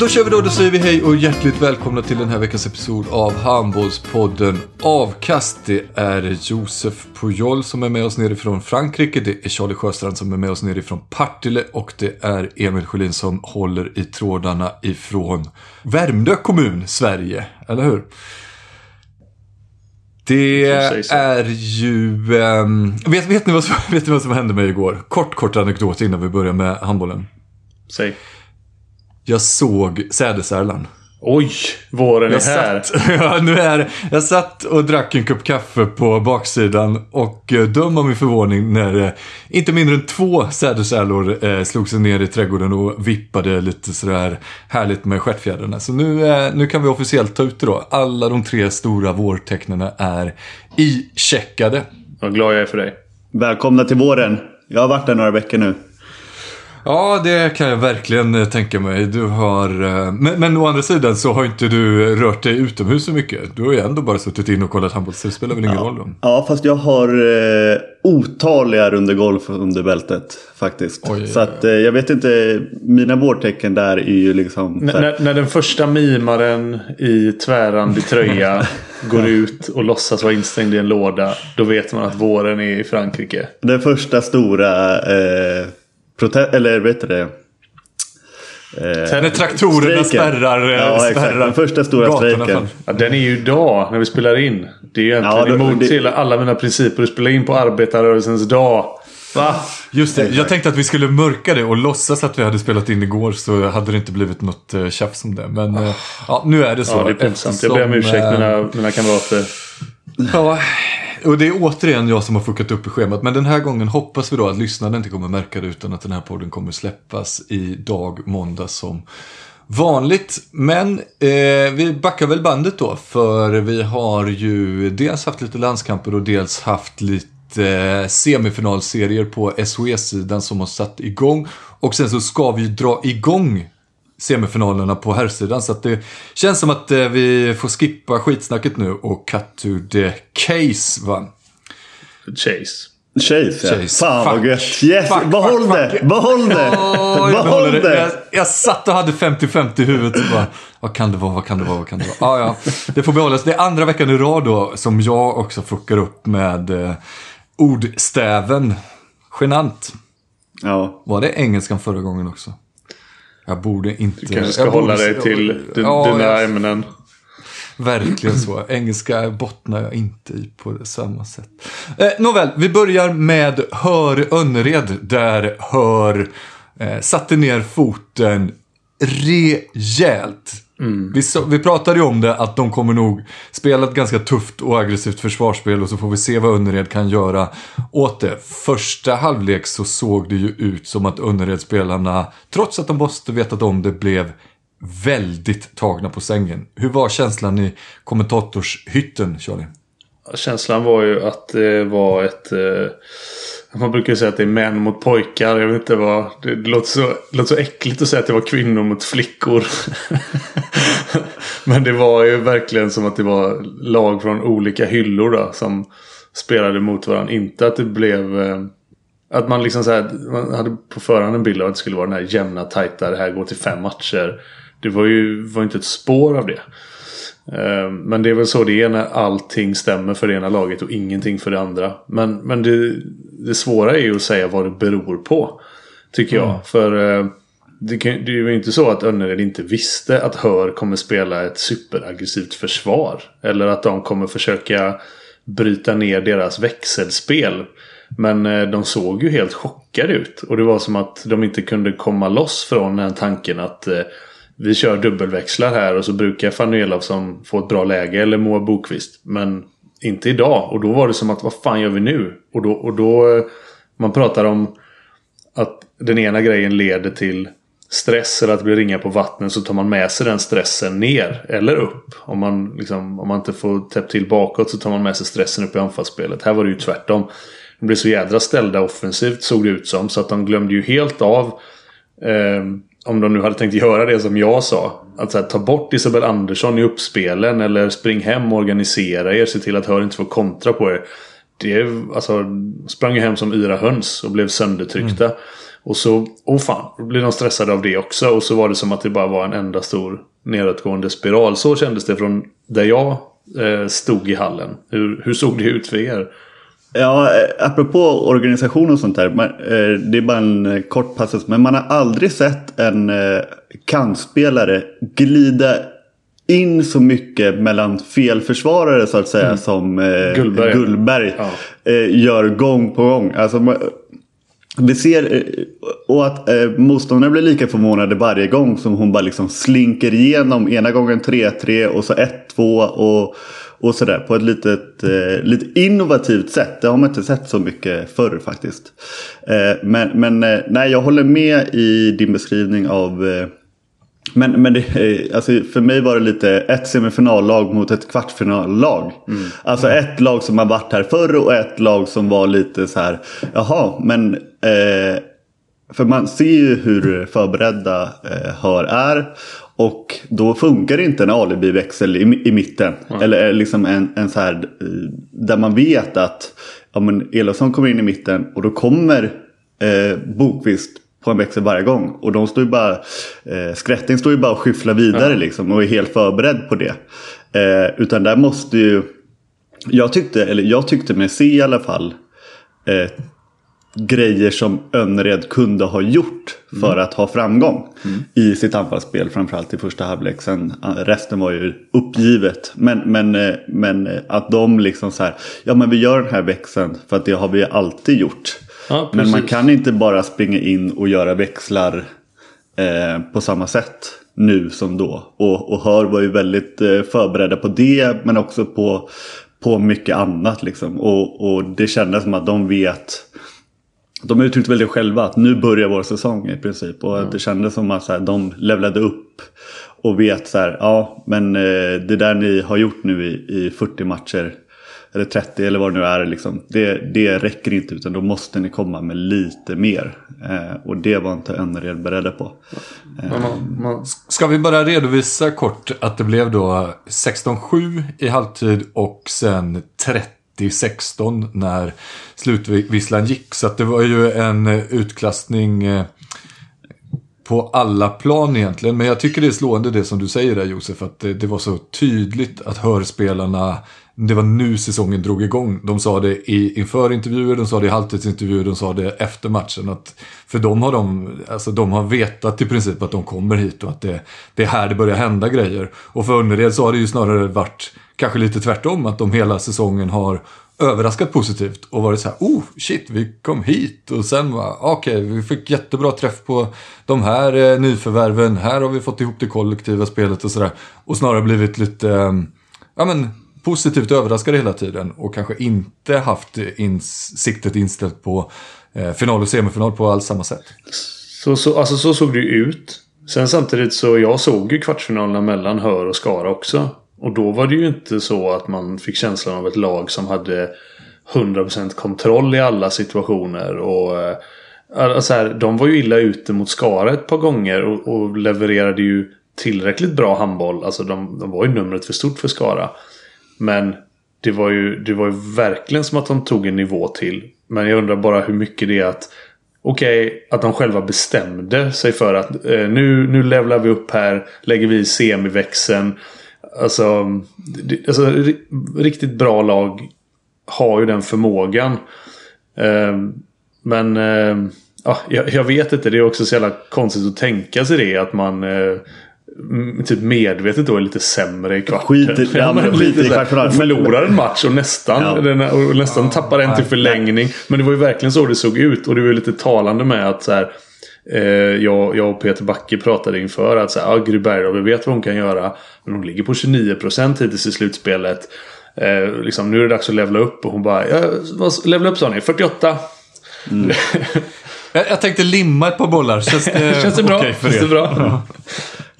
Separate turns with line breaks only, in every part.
Då kör vi då, då säger vi hej och hjärtligt välkomna till den här veckans episod av Handbollspodden Avkast. Det är Josef Pujol som är med oss nerifrån Frankrike, det är Charlie Sjöstrand som är med oss nerifrån Partille och det är Emil Sjölin som håller i trådarna ifrån Värmdö kommun, Sverige, eller hur? Det är ju... ehm, vet, vet, ni vad som, vet ni vad som hände mig igår? Kort, kort anekdot innan vi börjar med handbollen.
Säg.
Jag såg sädesärlan.
Oj, våren är
Jag
här.
satt, ja, nu är det. Jag satt och drack en kopp kaffe på baksidan och eh, döm av min förvåning när eh, inte mindre än två sädesärlor eh, slog sig ner i trädgården och vippade lite sådär härligt med stjärtfjädrarna. Så nu, eh, nu kan vi officiellt ta ut det då. Alla de tre stora vårtecknen är icheckade.
Vad glad jag är för dig.
Välkomna till våren. Jag har varit där några veckor nu.
Ja, det kan jag verkligen eh, tänka mig. Du har... eh, Men, men å andra sidan så har inte du rört dig utomhus så mycket. Du har ju ändå bara suttit in och kollat handboll, så det spelar väl ingen roll då.
Ja, fast jag har eh, otaliga runder golf under bältet faktiskt.
Oj.
Så att eh, jag vet inte, mina vårtecken där är ju liksom...
N- när, när den första mimaren i tvärrandig tröja går ut och låtsas vara instängd i en låda. Då vet man att våren är i Frankrike.
Den första stora eh, prote- eller vet du det? Eh,
När traktorerna
strejken.
spärrar, eh,
Ja, exakt.
spärrar
Den första stora strejken.
Ja, den är ju idag när vi spelar in. Det är ju egentligen
Ja, då-
emot
det-
hela, alla mina principer att spela in på arbetarrörelsens dag. Va?
Just det, jag tänkte att vi skulle mörka det och låtsas att vi hade spelat in igår så hade det inte blivit något uh, tjafs om det. Men eh, ja, nu är det så.
Ja, det är pinsamt. Jag ber om ursäkt
eh,
mina, mina kamrater.
Ja, och det är återigen jag som har fuckat upp i schemat. Men den här gången hoppas vi då att lyssnarna inte kommer märka det utan att den här podden kommer släppas idag, måndag som vanligt. Men eh, vi backar väl bandet då. För vi har ju dels haft lite landskamper och dels haft lite eh, semifinalserier på SOE-sidan som har satt igång. Och sen så ska vi dra igång semifinalerna på herrsidan. Så att det känns som att eh, vi får skippa skitsnacket nu och cut to the case va.
Chase.
Chase, ja.
Chase.
Fan vad
Fuck.
gött. Yes,
Fuck,
behåll
fuck,
det!
fuck.
Behåll det!
Jag,
behåll
det. jag, jag satt och hade 50-50 i huvudet. Och bara, vad kan det vara, vad kan det vara, vad kan det vara? Ja, ja. Det får behållas. Det är andra veckan i rad då som jag också fuckar upp med eh, ordstäven. Genant.
Ja.
Var det engelskan förra gången också? Jag borde inte...
Du kanske ska
jag
hålla
borde-
dig till din,
Ja,
dina
jag-
ämnen.
Verkligen så. Engelska bottnar jag inte i på samma sätt. Eh, nåväl, vi börjar med Hör Önnered. Där Hör eh, satte ner foten rejält. Vi, så, vi pratade ju om det att de kommer nog spela ett ganska tufft och aggressivt försvarsspel och så får vi se vad Önnered kan göra åt det. Första halvlek så såg det ju ut som att Önnered-spelarna, trots att de måste vetat om det, blev väldigt tagna på sängen. Hur var känslan i kommentatorshytten, Charlie?
Känslan var ju att det var ett... Man brukar ju säga att det är män mot pojkar. Jag vet inte vad... Det låter så, det låter så äckligt att säga att det var kvinnor mot flickor. Men det var ju verkligen som att det var lag från olika hyllor då, som spelade mot varandra. Inte att det blev... Eh, att man liksom så här, man hade på förhand en bild av att det skulle vara den här jämna, tajta, det här går till fem matcher. Det var ju var inte ett spår av det. Eh, men det är väl så det är när allting stämmer för det ena laget och ingenting för det andra. Men, men det, det svåra är ju att säga vad det beror på. Tycker jag.
Mm.
För eh, det, kan, det är ju inte så att Önnered inte visste att Hör kommer spela ett superaggressivt försvar. Eller att de kommer försöka bryta ner deras växelspel. Men eh, de såg ju helt chockade ut. Och det var som att de inte kunde komma loss från den tanken att vi kör dubbelväxlar här och så brukar Fanny Elofsson få ett bra läge eller Moa Bokvist. Men inte idag. Och då var det som att vad fan gör vi nu? Och då, och då eh, man pratar om att den ena grejen leder till stress eller att det blir ringa på vattnet så tar man med sig den stressen ner eller upp. Om man, liksom, om man inte får täppt till bakåt så tar man med sig stressen upp i anfallsspelet. Här var det ju tvärtom. De blev så jädra ställda offensivt såg det ut som så att de glömde ju helt av eh, om de nu hade tänkt göra det som jag sa. Att här, ta bort Isabel Andersson i uppspelen eller spring hem och organisera er. Se till att Hör inte får kontra på er. Det alltså, sprang ju hem som yra höns och blev söndertryckta. Och så, åh fan, då blev de stressade av det också. Och så var det som att det bara var en enda stor nedåtgående spiral. Så kändes det från där jag eh, stod i hallen. Hur, hur såg det ut för er?
Ja, eh, apropå organisation och sånt där. Eh, det är bara en eh, kort passus. Men man har aldrig sett en kantspelare glida in så mycket mellan felförsvarare så att säga som eh,
Gullberg.
Gullberg
Ja.
eh, gör gång på gång. Alltså, vi ser, och att eh, motståndarna blir lika förvånade varje gång som hon bara liksom slinker igenom. Ena gången 3-3 och så 1-2 och, och sådär. På ett litet, eh, lite innovativt sätt. Det har man inte sett så mycket förr faktiskt. Eh, men men eh, nej, jag håller med i din beskrivning av eh, men, men det, eh, alltså för mig var det lite ett semifinallag mot ett kvartsfinallag. Alltså ett lag som har varit här förr och ett lag som var lite så här. Jaha, men... Eh, för man ser ju hur förberedda eh, Hör är. Och då funkar det inte en alibiväxel i, i mitten. Eller liksom en, en så här. eh, Där man vet att ja, men Elofsson kommer in i mitten och då kommer eh, Bokvist på en växel varje gång. Och de står ju bara, eh, Skrätting står ju bara och skyfflar vidare liksom och är helt förberedd på det. Eh, utan där måste ju, jag tyckte, eller jag tyckte mig se i alla fall eh, grejer som Önnered kunde ha gjort för att ha framgång i sitt anfallsspel. Framförallt i första halvlek. Sen, resten var ju uppgivet. Men, men, eh, men eh, att de liksom så här, ja men vi gör den här växeln för att det har vi alltid gjort.
Ja,
Men man kan inte bara springa in och göra växlar eh, på samma sätt nu som då. Och, och Hör var ju väldigt eh, förberedda på det men också på, på mycket annat. Liksom. Och, och det kändes som att de vet de uttryckte väl det själva att nu börjar vår säsong i princip. Och att det kändes som att så här, de levlade upp. Och vet så här, ja men eh, det där ni har gjort nu i, i 40 matcher. Eller 30 eller vad det nu är. Liksom, det, det räcker inte utan då måste ni komma med lite mer. Eh, och det var inte Önnered beredda på.
Men Man, man,
Ska vi bara redovisa kort att det blev då 16-7 i halvtid och sen 30-16 när slutvisslan gick. Så att det var ju en eh, utklassning eh, på alla plan egentligen. Men jag tycker det är slående det som du säger där Josef. Att det, det var så tydligt att hörspelarna det var nu säsongen drog igång. De sa det i, inför intervjuer, de sa det i halvtidsintervjuer, de sa det efter matchen. Att, för de har, de, alltså de har vetat i princip att de kommer hit och att det, det är här det börjar hända grejer. Och för Önnered så har det ju snarare varit kanske lite tvärtom. Att de hela säsongen har överraskat positivt och varit så här, oh shit, vi kom hit och sen var okej, vi fick jättebra träff på de här eh, nyförvärven, här har vi fått ihop det kollektiva spelet och sådär. Och snarare blivit lite, eh, ja men positivt överraskade hela tiden och kanske inte haft ins- siktet inställt på eh, final och semifinal på alls samma sätt.
så, så, alltså, så såg det ju ut. Sen samtidigt så jag såg ju kvartsfinalerna mellan Hör och Skara också. Och då var det ju inte så att man fick känslan av ett lag som hade 100% kontroll i alla situationer. Och, alltså här, de var ju illa ute mot Skara ett par gånger och, och levererade ju tillräckligt bra handboll. Alltså de, de var ju numret för stort för Skara. Men det var, ju, det var ju verkligen som att de tog en nivå till. Men jag undrar bara hur mycket det är att Okej, okay, att de själva bestämde sig för att eh, nu, nu levlar vi upp här. Lägger vi semiväxeln. Alltså, det, alltså riktigt bra lag har ju den förmågan. Eh, men eh, ja, jag, jag, vet inte. Det är också så jävla konstigt att tänka sig det. Att man eh, typ medvetet då är lite sämre i kvarten.
Skiter, ja, men skiter i kvarten.
Förlorar en match och nästan, ja. den, och nästan ja, tappar en till förlängning. Men det var ju verkligen så det såg ut. Och det var ju lite talande med att så här, eh, jag, jag och Peter Backe pratade inför att så här, ja, Gry Bergdahl, vi vet vad hon kan göra. Men hon ligger på 29% hittills i slutspelet. Eh, liksom, nu är det dags att levla upp. Och hon bara, ja, levla upp sa ni, 48. Mm.
jag, jag tänkte limma ett par bollar. Känns det,
Känns det bra? Okej för Känns det bra?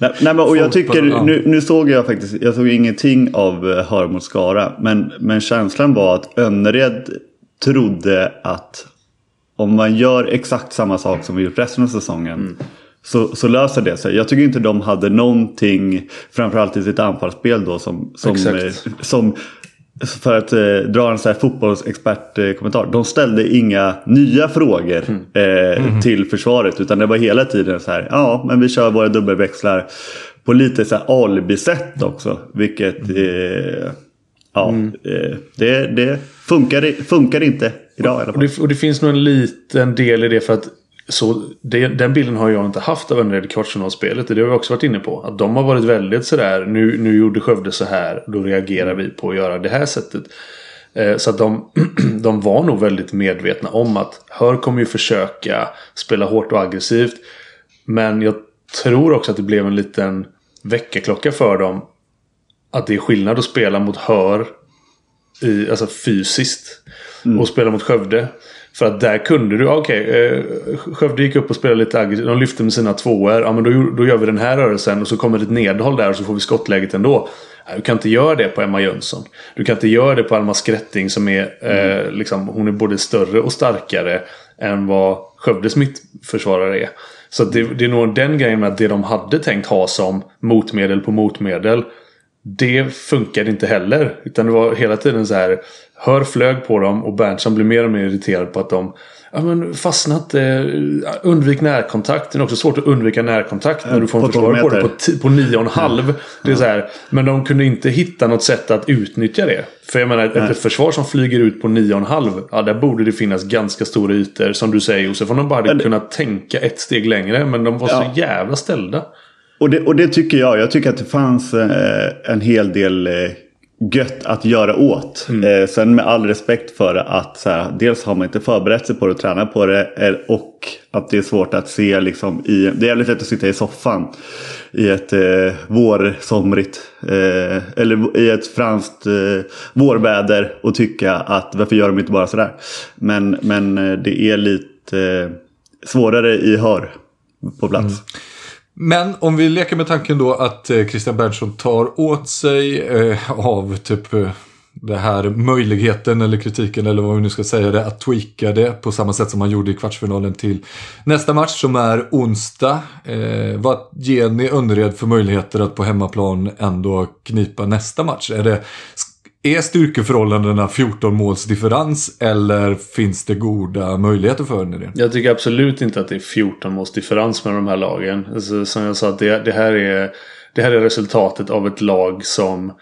Nej, nej, men, och jag tycker, nu, nu, såg jag faktiskt, jag såg ingenting av eh, Hör mot Skara. Men, men känslan var att Önnered trodde att om man gör exakt samma sak som vi gjort resten av säsongen. Mm. Så, så löser det sig. Jag tycker inte de hade någonting, framförallt i sitt anfallsspel då, som, som, eh, som för att eh, dra en sån här fotbollsexpertkommentar. De ställde inga nya frågor mm. Eh, mm. till försvaret. Utan det var hela tiden så här. Ja, men vi kör våra dubbelväxlar på lite så här alibi-sätt också. Vilket mm. eh, ja, mm. eh, det, det funkar, funkar inte idag i alla
fall. Och det, och det finns nog en liten del i det för att så det, den bilden har jag inte haft av Önnered kvartsfinalspelet. Det har vi också varit inne på. Att de har varit väldigt sådär. Nu, nu gjorde Skövde så här. Då reagerar vi på att göra det här sättet. Eh, så att de, de var nog väldigt medvetna om att Hör kommer ju försöka spela hårt och aggressivt. Men jag tror också att det blev en liten väckarklocka för dem. Att det är skillnad att spela mot Hör i, alltså fysiskt. Mm. Och spela mot Skövde. För att där kunde du, okej, okay, eh, Skövde gick upp och spelade lite aggressivt. De lyfte med sina tvåor. Ja men då, då gör vi den här rörelsen och så kommer det ett nedhåll där och så får vi skottläget ändå. Du kan inte göra det på Emma Jönsson. Du kan inte göra det på Alma Skrätting som är, mm. eh, liksom, hon är både större och starkare än vad Skövdes mittförsvarare är. Så det, det är nog den grejen med att det de hade tänkt ha som motmedel på motmedel. Det funkade inte heller. Utan det var hela tiden så här. Hör flög på dem och Berntsson blir mer och mer irriterad på att de Ja, men fastnat. Eh, undvik närkontakt. Det är också svårt att undvika närkontakt när du får en försvarare på det på, på nio och en halv. Det är så här, men de kunde inte hitta något sätt att utnyttja det. För jag menar, ett försvar som flyger ut på nio och en halv. Ja, där borde det finnas ganska stora ytor. Som du säger Josef. Om de bara hade men... kunnat tänka ett steg längre. Men de var ja. så jävla ställda.
Och det, och det tycker jag. Jag tycker att det fanns eh, en hel del eh, gött att göra åt. Mm. Eh, sen med all respekt för att så här, dels har man inte förberett sig på det och tränat på det. Eh, och att det är svårt att se liksom i, det är jävligt lätt att sitta i soffan. I ett eh, vårsomrigt, eh, eller i ett franskt eh, vårväder. Och tycka att varför gör de inte bara sådär. Men, men eh, det är lite eh, svårare i hör på plats. Mm.
Men om vi leker med tanken då att eh, Christian Berntsson tar åt sig eh, av typ eh, det här möjligheten eller kritiken eller vad vi nu ska säga det, att tweaka det på samma sätt som han gjorde i kvartsfinalen till nästa match som är onsdag. Eh, vad ger ni Önnered för möjligheter att på hemmaplan ändå knipa nästa match? Är det, är styrkeförhållandena 14 måls differens eller finns det goda möjligheter för det?
Jag tycker absolut inte att det är 14 måls differens med de här lagen. Alltså, som jag sa, det, det, här är, det här är resultatet av ett lag som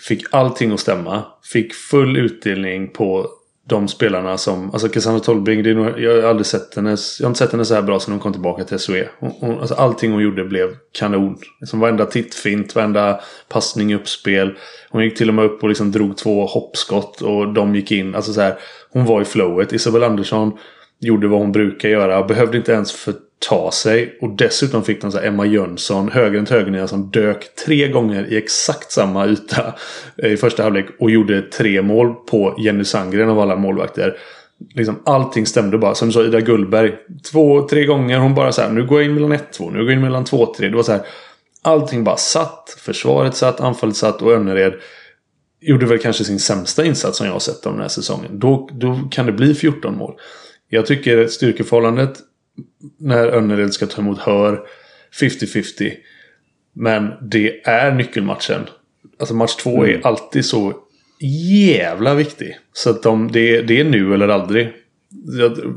fick allting att stämma. Fick full utdelning på de spelarna som, alltså Cassandra Tolbring, det är nog, jag har aldrig sett henne, jag har inte sett henne så här bra sedan hon kom tillbaka till SOE. Hon, hon, alltså allting hon gjorde blev kanon. Liksom varenda tittfint, varenda passning uppspel. Hon gick till och med upp och liksom drog två hoppskott och de gick in. Alltså så här, hon var i flowet. Isabel Andersson gjorde vad hon brukar göra. Behövde inte ens ta sig. Och dessutom fick de så Emma Jönsson, högerhänt högernia, som dök tre gånger i exakt samma yta eh, i första halvlek. Och gjorde tre mål på Jenny Sandgren av alla målvakter. Liksom allting stämde bara. Som du sa, Ida Gullberg. Två, tre gånger. Hon bara så här, nu går jag in mellan 1-2. Nu går jag in mellan 2-3. Det var så här. Allting bara satt. Försvaret satt, anfallet satt och Önnered gjorde väl kanske sin sämsta insats som jag har sett den här säsongen. Då, då kan det bli 14 mål. Jag tycker styrkeförhållandet när Önnered ska ta emot Hör 50-50. Men det är nyckelmatchen. Alltså match två mm. är alltid så jävla viktig. Så att de, det, det är nu eller aldrig.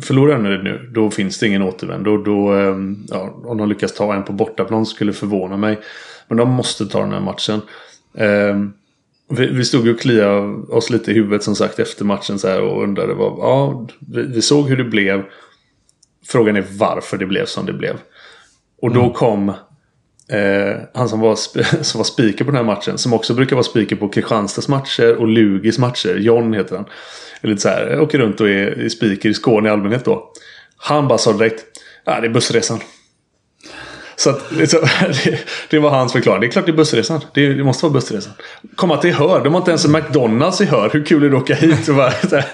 Förlorar Önnered nu, då finns det ingen återvändo. Då, då, ehm, ja, om de lyckas ta en på bortaplan skulle förvåna mig. Men de måste ta den här matchen. Um, vi, vi stod och kliade oss lite i huvudet som sagt efter matchen så här och undrade vad, ja, vi, vi såg hur det blev. Frågan är varför det blev som det blev. Och då mm. kom eh, han som var, som var speaker på den här matchen. Som också brukar vara speaker på Kristianstads matcher och Lugis matcher. John heter han. Eller så här, åker runt och är speaker i Skåne i allmänhet då. Han bara sa direkt. Ja, det är bussresan. Så, att, så det, det, var hans förklaring. Det är klart det är bussresan. Det, det måste vara bussresan. Komma till Hör. De har inte ens en McDonalds i Hör. Hur kul är det att åka hit? Och bara, här,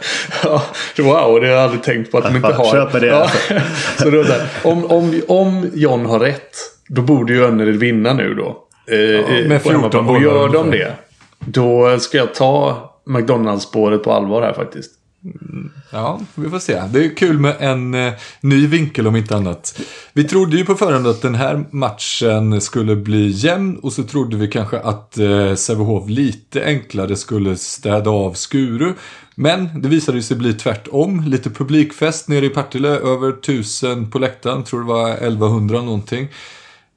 ja, wow, det har jag aldrig tänkt på att de inte har.
Köper det.
Ja, så då, där, om, om, om John har rätt. Då borde ju Önnered vinna nu då.
Eh, ja, med 14
Och gör de det. Då ska jag ta McDonalds-spåret på allvar här faktiskt.
Ja, vi får se. Det är kul med en eh, ny vinkel om inte annat. Vi trodde ju på förhand att den här matchen skulle bli jämn och så trodde vi kanske att eh, Sävehof lite enklare skulle städa av Skuru. Men det visade sig bli tvärtom. Lite publikfest nere i Partille, över tusen på läktaren, tror det var 1100 någonting.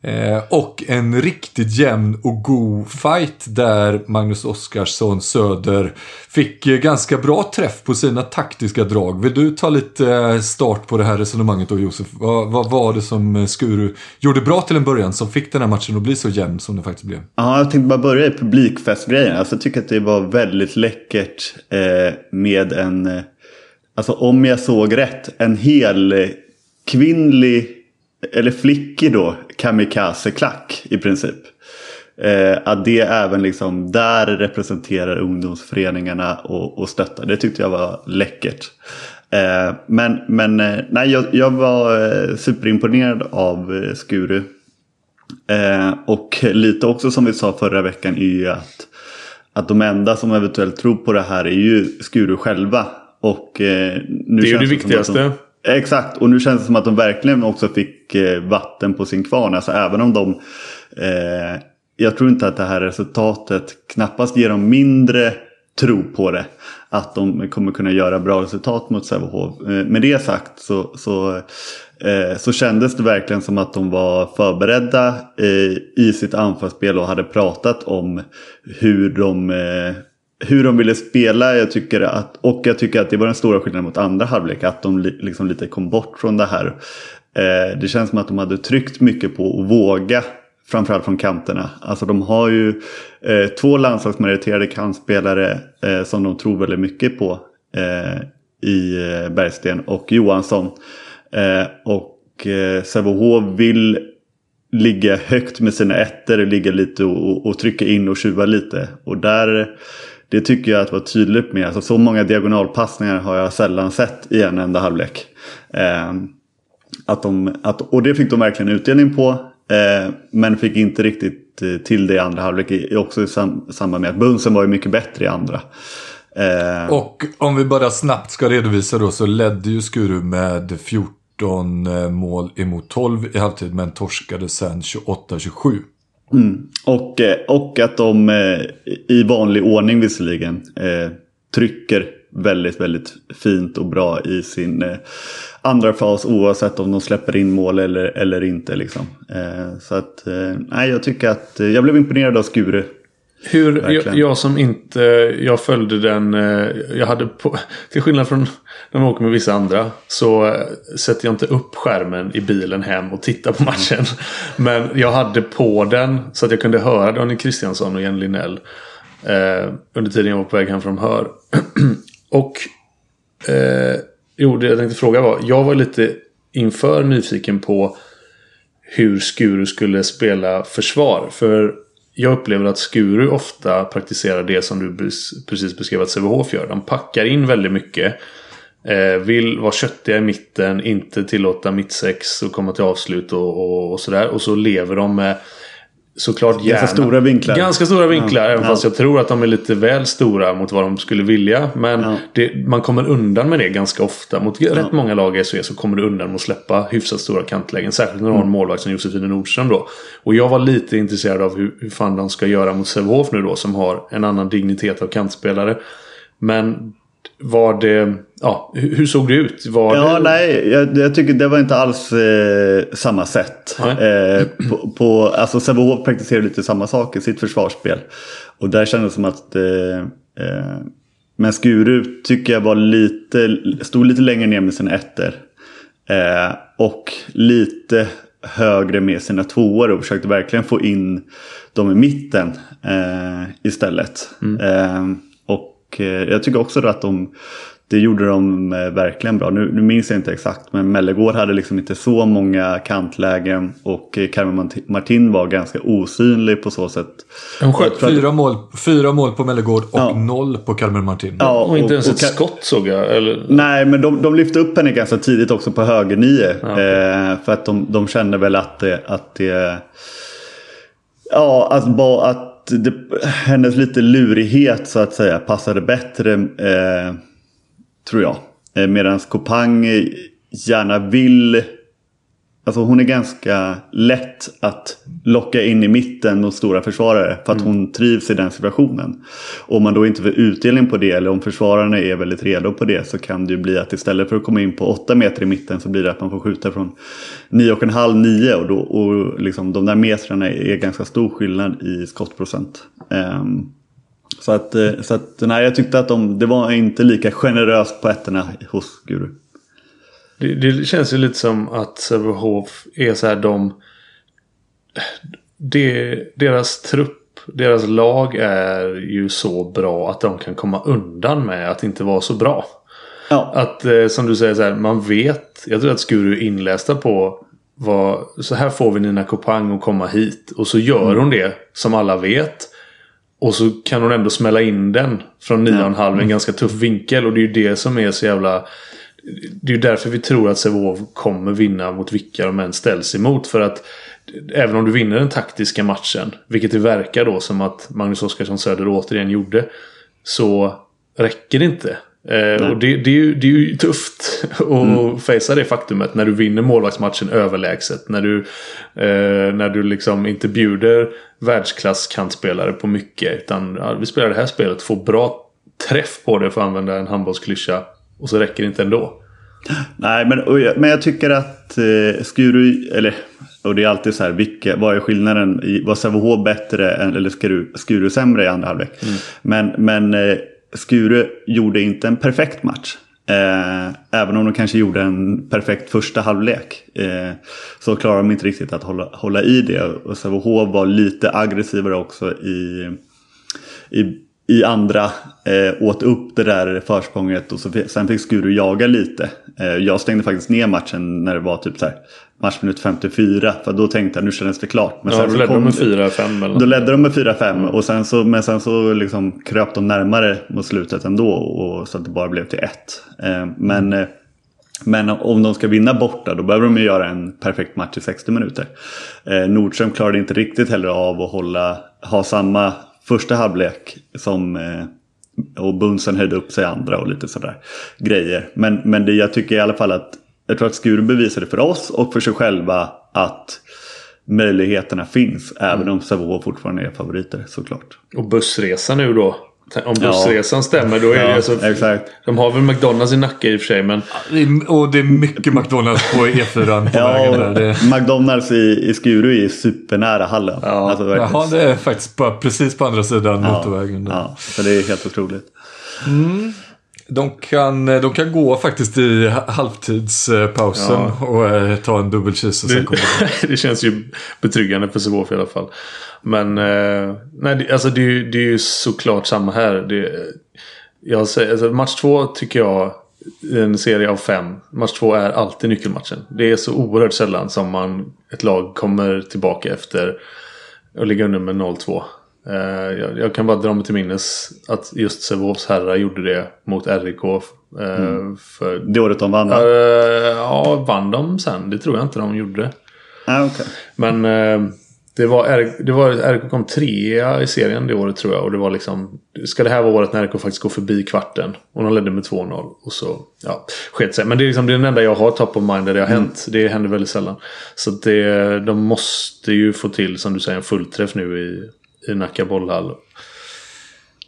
Eh, och en riktigt jämn och god fight där Magnus Oskarsson Söder fick eh, ganska bra träff på sina taktiska drag. Vill du ta lite eh, start på det här resonemanget då Josef? Vad, vad var det som eh, Skuru gjorde bra till en början som fick den här matchen att bli så jämn som den faktiskt blev?
Ja, jag tänkte bara börja i publikfestgrejen. Alltså, jag tycker att det var väldigt läckert eh, med en, eh, alltså om jag såg rätt, en hel kvinnlig eller flickig då, kamikaze-klack i princip. Eh, att det även liksom där representerar ungdomsföreningarna och, och stöttar. Det tyckte jag var läckert. Eh, men men eh, nej, jag, jag var eh, superimponerad av eh, Skuru. Eh, och lite också som vi sa förra veckan är ju att, att de enda som eventuellt tror på det här är ju Skuru själva. Och,
nu det är ju det viktigaste. De,
Exakt, och nu känns det som att de verkligen också fick eh, vatten på sin kvarn. Alltså även om de... Eh, jag tror inte att det här resultatet knappast ger dem mindre tro på det. Att de kommer kunna göra bra resultat mot Sävehof. Eh, med det sagt så, så, eh, så kändes det verkligen som att de var förberedda eh, i sitt anfallsspel och hade pratat om hur de eh, hur de ville spela. Jag tycker att, och jag tycker att det var den stora skillnaden mot andra halvlek. Att de liksom lite kom bort från det här. Eh, det känns som att de hade tryckt mycket på att våga. Framförallt från kanterna. Alltså de har ju eh, två landslagsmeriterade kantspelare eh, som de tror väldigt mycket på. Eh, I eh, Bergsten och Johansson. Eh, och eh, Sävehof vill ligga högt med sina ettor, ligga lite och, och, trycka in och tjuva lite. Och där det tycker jag att var tydligt med. Alltså, så många diagonalpassningar har jag sällan sett i en enda halvlek. Eh, att de, att, och det fick de verkligen utdelning på. Eh, men fick inte riktigt eh, till det i andra halvlek. Också i sam, samband med att Bunsen var ju mycket bättre i andra.
Eh, och om vi bara snabbt ska redovisa då så ledde ju Skuru med 14 eh, mål emot 12 i halvtid men torskade sen 28-27.
Mm. Och, eh, och att de eh, i vanlig ordning visserligen eh, trycker väldigt, väldigt fint och bra i sin andra fas oavsett om de släpper in mål eller, eller inte. Liksom. Så att, nej, jag tycker att jag blev imponerad av Skure
hur, jag, jag, som inte, jag följde den, eh, jag hade på, till skillnad från när man åker med vissa andra så eh, sätter jag inte upp skärmen i bilen hem och tittar på matchen. Men jag hade på den så att jag kunde höra Daniel Kristiansson och Jenny Linnell eh, under tiden jag var på väg hem från Hör. och eh, jo, det jag tänkte fråga var, jag var lite inför nyfiken på hur Skuru skulle spela försvar. För jag upplever att Skuru ofta praktiserar det som du precis beskrev att Sävehof gör. De packar in väldigt mycket. Eh, vill vara köttiga i mitten, inte tillåta mittsex och komma till avslut och, och, och sådär. Och så lever de med såklart
Ganska
gärna.
stora vinklar.
Ganska stora vinklar. även
Ja.
fast jag tror att de är lite väl stora mot vad de skulle vilja. Men
Ja.
det, man kommer undan med det ganska ofta. Mot rätt många lag i SHE så kommer du undan med att släppa hyfsat stora kantlägen. Särskilt när du
Mm.
har en målvakt som Josefine Nordström då. Och jag var lite intresserad av hur, hur fan de ska göra mot Sävehof nu då. Som har en annan dignitet av kantspelare. Men var det... Ja, hur, såg det ut? Var
Ja,
det,
nej, jag, jag tycker det var inte alls eh, samma sätt. Eh, på, på, alltså Sävehof praktiserar lite samma sak i sitt försvarsspel. Och där kändes det som att... Eh, eh, men Skuru tycker jag var lite, stod lite längre ner med sina ettor. Eh, och lite högre med sina tvåor och försökte verkligen få in dem i mitten eh, istället. Eh, och jag tycker också att de det gjorde de eh, verkligen bra. Nu, nu minns jag inte exakt men Mellegård hade liksom inte så många kantlägen och eh, Carmen Mart- Martin var ganska osynlig på så sätt.
de sköt
Fyra mål, fyra mål på Mellegård och
Ja.
noll på Kalmar Martin.
Ja,
Och inte ens
och
ett skott såg jag. Eller,
Nej, men de, de lyfte upp henne ganska tidigt också på höger nio. eh, för att de, de kände väl att det... Att det ja, att, bara att det, hennes lite lurighet så att säga passade bättre. Eh, tror jag. Eh, Medan Kopang eh, gärna vill... Alltså hon är ganska lätt att locka in i mitten mot stora försvarare. För att hon trivs i den situationen. Om man då inte får utdelning på det eller om försvararna är väldigt redo på det. Så kan det ju bli att istället för att komma in på 8 meter i mitten så blir det att man får skjuta från 9,5-9. Och, då, och liksom de där metrarna är ganska stor skillnad i skottprocent. Ehm, så att, eh, så att nej, jag tyckte att de, det var inte lika generöst på ettorna hos Guru.
Det, det känns ju lite som att Sävehof är så här de... Det, deras trupp, deras lag är ju så bra att de kan komma undan med att inte vara så bra.
Ja,
Att eh, som du säger så här, man vet. Jag tror att Skuru är inlästa på vad, så här får vi Nina Kopang att komma hit. Och så gör hon det som alla vet. Och så kan hon ändå smälla in den från 9,5 en ganska tuff vinkel. Och det är ju det som är så jävla... Det är ju därför vi tror att Sävehof kommer vinna mot vilka de än ställs emot. För att även om du vinner den taktiska matchen, vilket det verkar då som att Magnus Oskarsson Söder återigen gjorde, så räcker det inte. Eh, och det, det, är ju, det är ju tufft att mm. facea det faktumet när du vinner målvaktsmatchen överlägset. När du, eh, när du liksom inte bjuder världsklass kantspelare på mycket. Utan ja, vi spelar det här spelet, får bra träff på det för att använda en handbollsklyscha. Och så räcker det inte ändå.
Nej, men, jag, men jag tycker att eh, Skuru, eller och det är alltid så här, vilka, vad är skillnaden? I, var Sävehof bättre än, eller Skuru, Skuru sämre i andra halvlek? Men, men eh, Skuru gjorde inte en perfekt match. Eh, även om de kanske gjorde en perfekt första halvlek. Eh, så klarade de inte riktigt att hålla, hålla i det. Och Sävehof var lite aggressivare också i, i i andra eh, åt upp det där försprånget och så, sen fick Skuru jaga lite. Eh, jag stängde faktiskt ner matchen när det var typ så här matchminut 54 för då tänkte jag nu kändes det klart. Men
ja,
sen
då ledde de med 4-5 eller
Då ledde de med 4-5 och sen så, men sen så liksom kröp de närmare mot slutet ändå och, så att det bara blev till 1. Eh, men, eh, men om de ska vinna borta då behöver de ju göra en perfekt match i 60 minuter. Eh, Nordström klarade inte riktigt heller av att hålla, ha samma första halvlek som eh, och Bunsen höjde upp sig andra och lite sådär grejer. Men, men det, jag tycker i alla fall att jag tror att Skuru bevisade för oss och för sig själva att möjligheterna finns. Även om Savo fortfarande är favoriter såklart.
Och bussresa nu då. Om bussresan stämmer då är det
Ja,
alltså,
exakt.
De har väl McDonalds i Nacka i och för sig men
Det är- Och det är mycket McDonalds på E4 på
Ja,
vägen där. Det,
McDonalds i, i Skuru är supernära hallen.
Ja,
alltså,
jaha, det är faktiskt bara precis på andra sidan motorvägen. där.
Ja, så det är helt otroligt.
De, kan, de kan gå faktiskt i ha- halvtidspausen och eh, ta en dubbel cheese och sen kommer
det, känns ju betryggande för Sävehof i alla fall. Men eh, nej, alltså det, är det är ju såklart samma här. Det, jag säger, alltså match två tycker jag en serie av fem. Match två är alltid nyckelmatchen. Det är så oerhört sällan som man, ett lag kommer tillbaka efter att ligga under med 0-2. Eh, jag, jag kan bara dra mig till minnes att just Sävehofs herrar gjorde det mot RIK. Eh, för,
Det året de vann va?
Eh, ja, vann de sen? Det tror jag inte de gjorde.
Ah, okay.
Men, Det var, det var RK kom trea i serien det året tror jag. Och det var liksom... Ska det här vara året när RK faktiskt går förbi kvarten? Och de ledde med 2-0. Och så, ja, sket sig. Men det är liksom det är den enda jag har top of mind där det har hänt. Det händer väldigt sällan. Så det, de måste ju få till, som du säger, en fullträff nu i, i Nacka bollhall.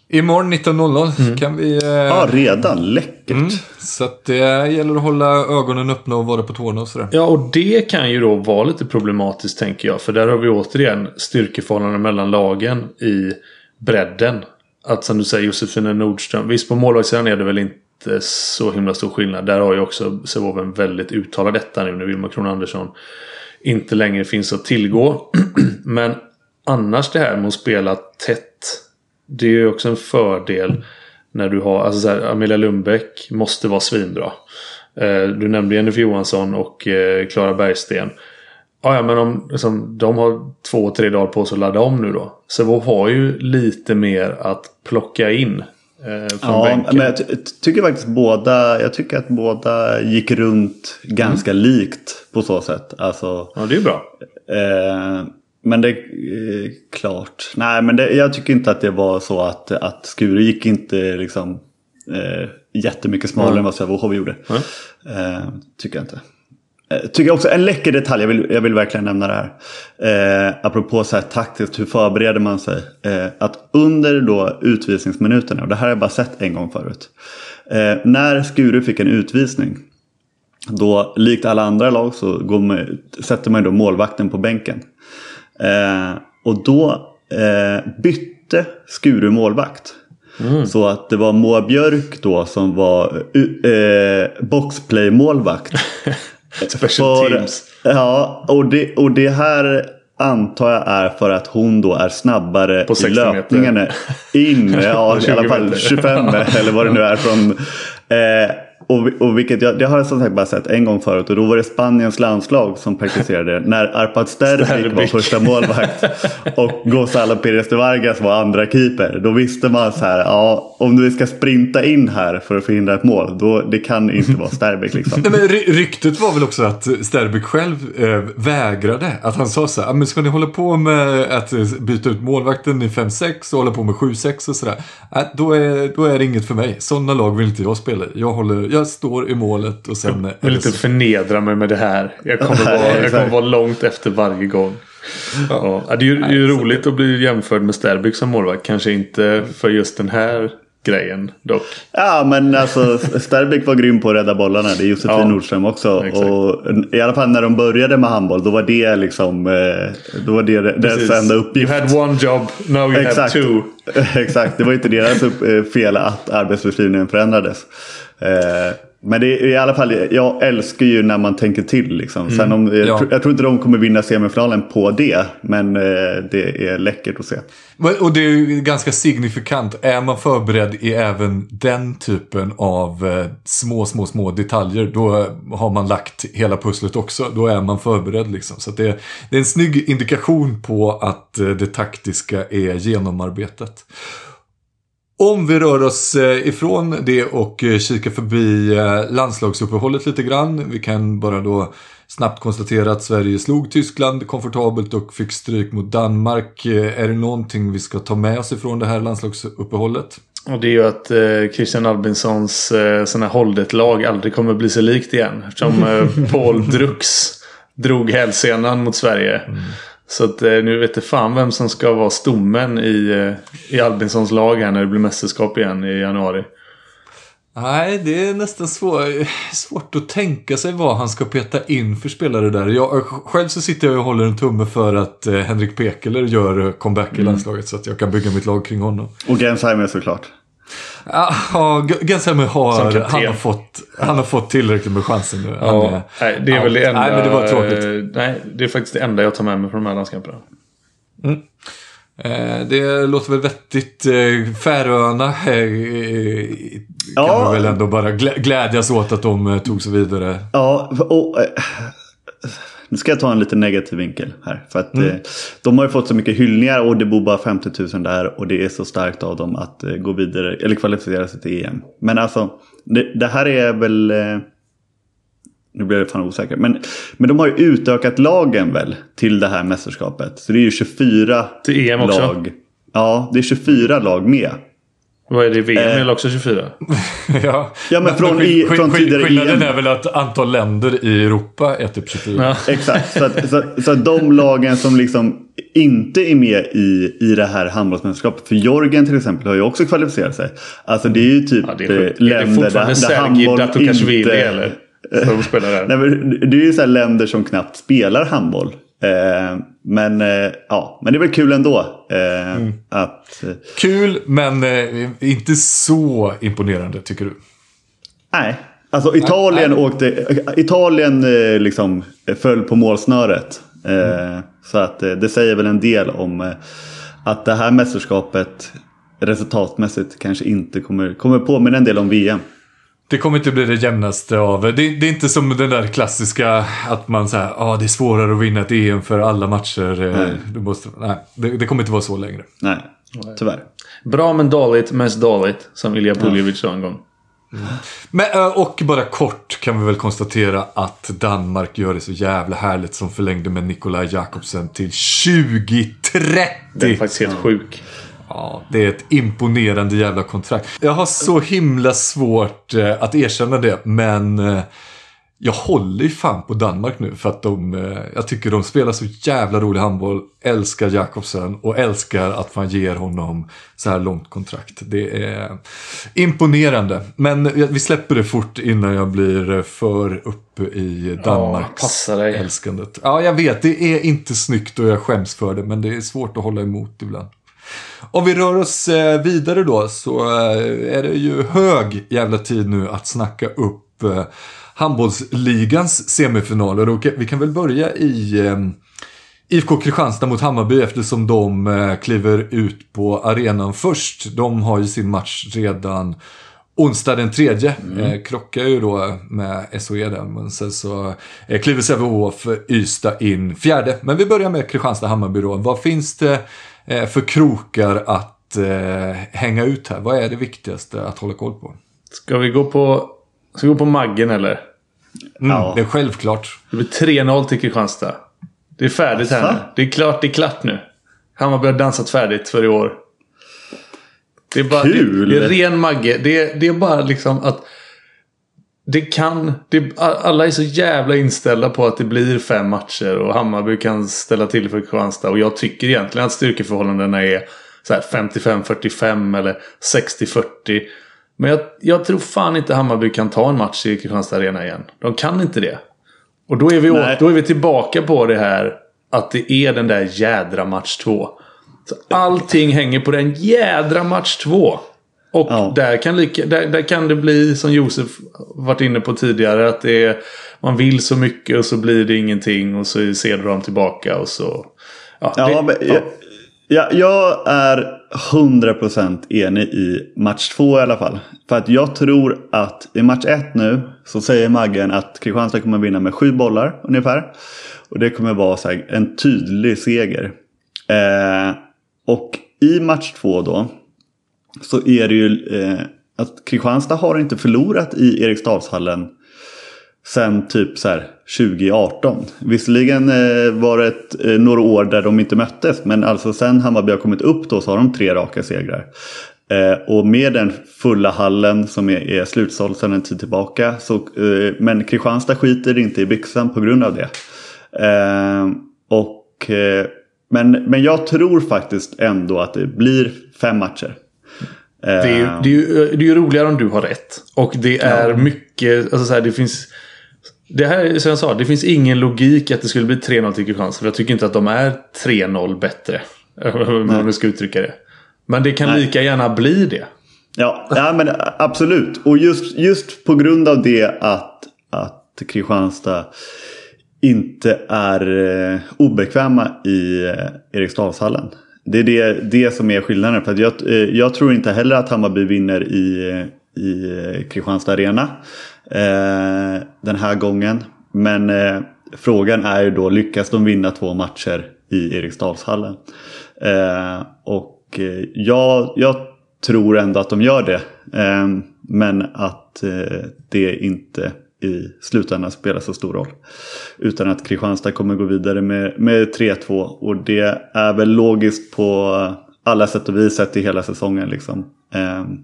Imorgon 19.00 kan vi... Eh,
Ja, redan. Läckert.
Så att det gäller att hålla ögonen öppna och vara på tårna och sådär.
Ja, och det kan ju då vara lite problematiskt tänker jag. För där har vi återigen styrkeförhållanden mellan lagen i bredden. Att som du säger Josefina Nordström. Visst på målvaktssidan är det väl inte så himla stor skillnad. Där har ju också Sävehof en väldigt uttalad detta nu när Wilma Kron Andersson inte längre finns att tillgå. Men annars det här med att spela tätt. Det är ju också en fördel. När du har, alltså så här, Amelia Lundbäck måste vara svinbra. Eh, Du nämnde Jennifer Johansson och eh, Klara Bergsten. Ja, men om liksom, de har två, tre dagar på sig att ladda om nu då. Sävehof har ju lite mer att plocka in. Eh, från
Ja,
bänken.
men jag ty- tycker faktiskt båda, jag tycker att båda gick runt ganska likt på så sätt. Alltså,
Ja, det är ju bra.
eh, men det är klart. Nej, men det, jag tycker inte att det var så att, att Skure gick inte liksom eh, jättemycket smalare än vad Sävehof gjorde. Eh, tycker jag inte. Eh, Tycker jag också, en läcker detalj, jag vill, jag vill verkligen nämna det här. Eh, apropå så här taktiskt, hur förbereder man sig? Eh, att under då utvisningsminuterna, och det här har jag bara sett en gång förut. Eh, när Skuru fick en utvisning, då likt alla andra lag så man, sätter man ju då målvakten på bänken. Eh, och då eh, bytte Skuru målvakt. Så att det var Moa Björk då som var eh, boxplay-målvakt.
Special teams.
Ja, och det, och det här antar jag är för att hon då är snabbare
På
i
60 meter.
löpningarna in. Ja, i alla
20
fall
meter.
25 eller vad det nu är. Från, eh, och, vi- och vilket jag, det har jag som sagt bara sett en gång förut. Och då var det Spaniens landslag som praktiserade när Arpad Sterbic var första målvakt. och Gonzalo Pérez de Vargas var andra keeper. Då visste man så här, ja om du ska sprinta in här för att förhindra ett mål. Då, det kan inte vara Sterbic liksom.
Nej, men ry- ryktet var väl också att Sterbeck själv eh, vägrade. Att han sa så här, "Ah, men ska ni hålla på med att eh, byta ut målvakten i 5-6 och hålla på med 7-6 och sådär. Äh, då, är, då är det inget för mig. Sådana lag vill inte jag spela i. Jag, håller, jag står i målet och sen...
Jag vill inte förnedra mig med det här. Jag kommer vara, jag kommer vara långt efter varje gång. Ja. Ja, det är ju, det ju roligt att bli jämförd med Sterbyk som målvakt. Kanske inte för just den här grejen dock.
Ja men alltså Sterbeck var grym på att rädda bollarna. Det är Josefin
Ja,
Nordström också.
exakt.
Och I alla fall när de började med handboll. Då var det liksom eh, Då var det deras enda
You
uppgift.
had one job, now you
Exakt.
have two.
Exakt. Det var inte deras eh, fel att arbetsbeskrivningen förändrades. Eh, men det är i alla fall, jag älskar ju när man tänker till. Liksom. Sen om, jag,
Ja.
tror, jag tror inte de kommer vinna semifinalen på det. Men eh, det är läckert att se.
Och det är ju ganska signifikant. Är man förberedd i även den typen av eh, små, små, små detaljer. Då har man lagt hela pusslet också. Då är man förberedd liksom. Så det, det är en snygg indikation på att eh, det taktiska är genomarbetat. Om vi rör oss eh, ifrån det och eh, kikar förbi eh, landslagsuppehållet lite grann. Vi kan bara då snabbt konstatera att Sverige slog Tyskland komfortabelt och fick stryk mot Danmark. Är det någonting vi ska ta med oss ifrån det här landslagsuppehållet?
Och det är ju att eh, Christian Albinssons eh, sådana Holdet-lag aldrig kommer bli så likt igen. Eftersom eh, Paul Drux drog hälsenan mot Sverige. Så att eh, nu vet jag fan vem som ska vara stommen i, eh, i Albinssons lag här när det blir mästerskap igen i januari.
Nej, det är nästan svår, svårt att tänka sig vad han ska peta in för spelare där. Jag, själv så sitter jag och håller en tumme för att eh, Henrik Pekeler gör comeback i landslaget så att jag kan bygga mitt lag kring honom.
Och Gensheimer såklart.
Ja,
Som
har, han har, fått, han har fått tillräckligt med chanser nu.
Ja,
är-
nej, det är väl det enda.
Nej, men det var tråkigt.
eh, Nej, det är faktiskt det enda jag tar med mig från de här landskamperna.
Eh, det låter väl vettigt. Eh, Färöarna eh, kan
Ja.
man väl ändå bara glä- glädjas åt att de tog sig vidare.
Ja, och, nu ska jag ta en lite negativ vinkel här. För att eh, de har ju fått så mycket hyllningar och det bor bara 50 000 där. Och det är så starkt av dem att eh, gå vidare, eller kvalificera sig till EM. Men alltså, det, det här är väl... Eh, nu blir jag fan osäker. Men, men de har ju utökat lagen väl till det här mästerskapet. Så det är ju 24
Till EM också?
lag. Ja, det är 24 lag med.
Vad är det i VM?
Eh.
Eller också 24?
ja.
Ja, men från i-
skill-
från
skill-
tidigare
Skillnaden
EM.
är väl att antal länder i Europa är typ 24.
Ja.
Exakt, så att, så, så att de lagen som liksom inte är med i, i det här handbollsmästerskapet. För Georgien till exempel har ju också kvalificerat sig. Alltså det är ju typ
Ja, det är
eh,
Är det
länder
fortfarande Sergej Datukashvili eller? Som spelar där?
Nej, men det är ju så här länder som knappt spelar handboll. Eh, men, eh, ja, men det är väl kul ändå. Eh,
Mm.
att,
Kul, men inte så imponerande tycker du?
nej, alltså Italien
Nej.
åkte... Italien liksom föll på målsnöret. Eh, Så att det säger väl en del om att det här mästerskapet resultatmässigt kanske inte kommer, kommer påminna en del om VM.
Det kommer inte bli det jämnaste av... Det, det är inte som den där klassiska att man säger ja ah, det är svårare att vinna ett EM för alla matcher. eh,
Nej.
Du måste, nej, det, det kommer inte vara så längre.
Nej, tyvärr.
Bra men dåligt, mest dåligt. Som Ilja Puljevic sa en gång.
Men, eh, och bara kort kan vi väl konstatera att Danmark gör det så jävla härligt som förlängde med Nikolaj Jakobsen till 2030.
Den är faktiskt helt sjuk.
Ja, det är ett imponerande jävla kontrakt. Jag har så himla svårt eh, att erkänna det, men eh, jag håller ju fan på Danmark nu för att de, eh, jag tycker de spelar så jävla rolig handboll, älskar Jakobsen och älskar att man ger honom så här långt kontrakt. Det är imponerande, men vi släpper det fort innan jag blir för uppe i Danmarks
dig.
älskandet. Ja, jag vet, det är inte snyggt och jag skäms för det, men det är svårt att hålla emot ibland. Om vi rör oss eh, vidare då så eh, är det ju hög jävla tid nu att snacka upp eh, handbollsligans semifinaler. Och vi kan väl börja i IFK Kristianstad mot Hammarby eftersom de kliver ut på arenan först. De har ju sin match redan onsdag den tredje. Eh, krockar ju då med SOE där. Men sen så eh, kliver Sävehof Ystad in fjärde. Men vi börjar med Kristianstad-Hammarby då. Vad finns det för krokar att eh, hänga ut här? Vad är det viktigaste att hålla koll på?
Ska vi gå på, ska vi gå på Maggen eller?
Mm,
Ja.
Det är självklart.
Det blir 3-0 till Kristianstad. Det är färdigt här nu. Det är klart, det är klart nu. Hammarby har dansat färdigt för i år. Det är bara,
Kul!
Det, det är ren Magge. Det, det är bara liksom att... Det kan... Det, alla är så jävla inställda på att det blir fem matcher och Hammarby kan ställa till för Kristianstad. Och jag tycker egentligen att styrkeförhållandena är så här 55-45 eller 60-40. Men jag, jag tror fan inte Hammarby kan ta en match i Kristianstad Arena igen. De kan inte det. Och då är, vi åt, då är vi tillbaka på det här att det är den där jädra match två. Så allting hänger på den jädra match två. Och
Ja.
där, kan lika, där, där kan det bli som Josef varit inne på tidigare. Att det är, man vill så mycket och så blir det ingenting. Och så ser de tillbaka och så... Ja,
Ja,
det,
men,
ja.
jag, jag, är 100% enig i match två i alla fall. För att jag tror att i match ett nu så säger Maggen att Kristianstad kommer vinna med sju bollar ungefär. Och det kommer vara här, en tydlig seger. Eh, och i match två då så är det ju eh, att Kristianstad har inte förlorat i Eriksdalshallen sen typ så här 2018. Visserligen eh, var det ett, eh, några år där de inte möttes. Men alltså sen Hammarby har kommit upp då så har de tre raka segrar. Eh, och med den fulla hallen som är, är slutsåld sedan en tid tillbaka. Så, eh, men Kristianstad skiter inte i byxan på grund av det. Eh, och, eh, men, men jag tror faktiskt ändå att det blir fem matcher.
Det är, det, är ju, det är ju roligare om du har rätt. Och det är mycket... Alltså så här, det finns... Det här är som jag sa, det finns ingen logik att det skulle bli 3-0 till Kristianstad. För jag tycker inte att de är 3-0 bättre. Om man ska uttrycka det. Men det kan
Nej.
lika gärna bli det.
Ja, ja men absolut. Och just, just på grund av det att, att Kristianstad inte är eh, obekväma i eh, Eriksdalshallen. Det är det, det som är skillnaden. För att jag, eh, jag tror inte heller att Hammarby vinner i, i Kristianstad Arena eh, den här gången. Men eh, frågan är ju då, lyckas de vinna två matcher i Eriksdalshallen? Eh, och eh, jag, jag tror ändå att de gör det. Eh, men att eh, det inte i slutändan spela så stor roll. Utan att Kristianstad kommer gå vidare med, med 3-2 och det är väl logiskt på alla sätt och vis sett i hela säsongen. Liksom. Ehm,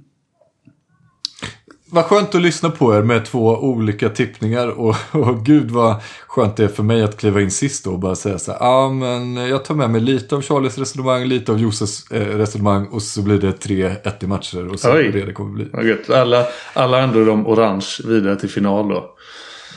vad skönt att lyssna på er med två olika tippningar och, och gud vad skönt det är för mig att kliva in sist och bara säga så här, ja ah, men jag tar med mig lite av Charlies resonemang, lite av Josefs eh, resonemang och så blir det 3-1 i matcher och så
Oj.
det det kommer bli.
Alla, alla ändå de orange vidare till final då.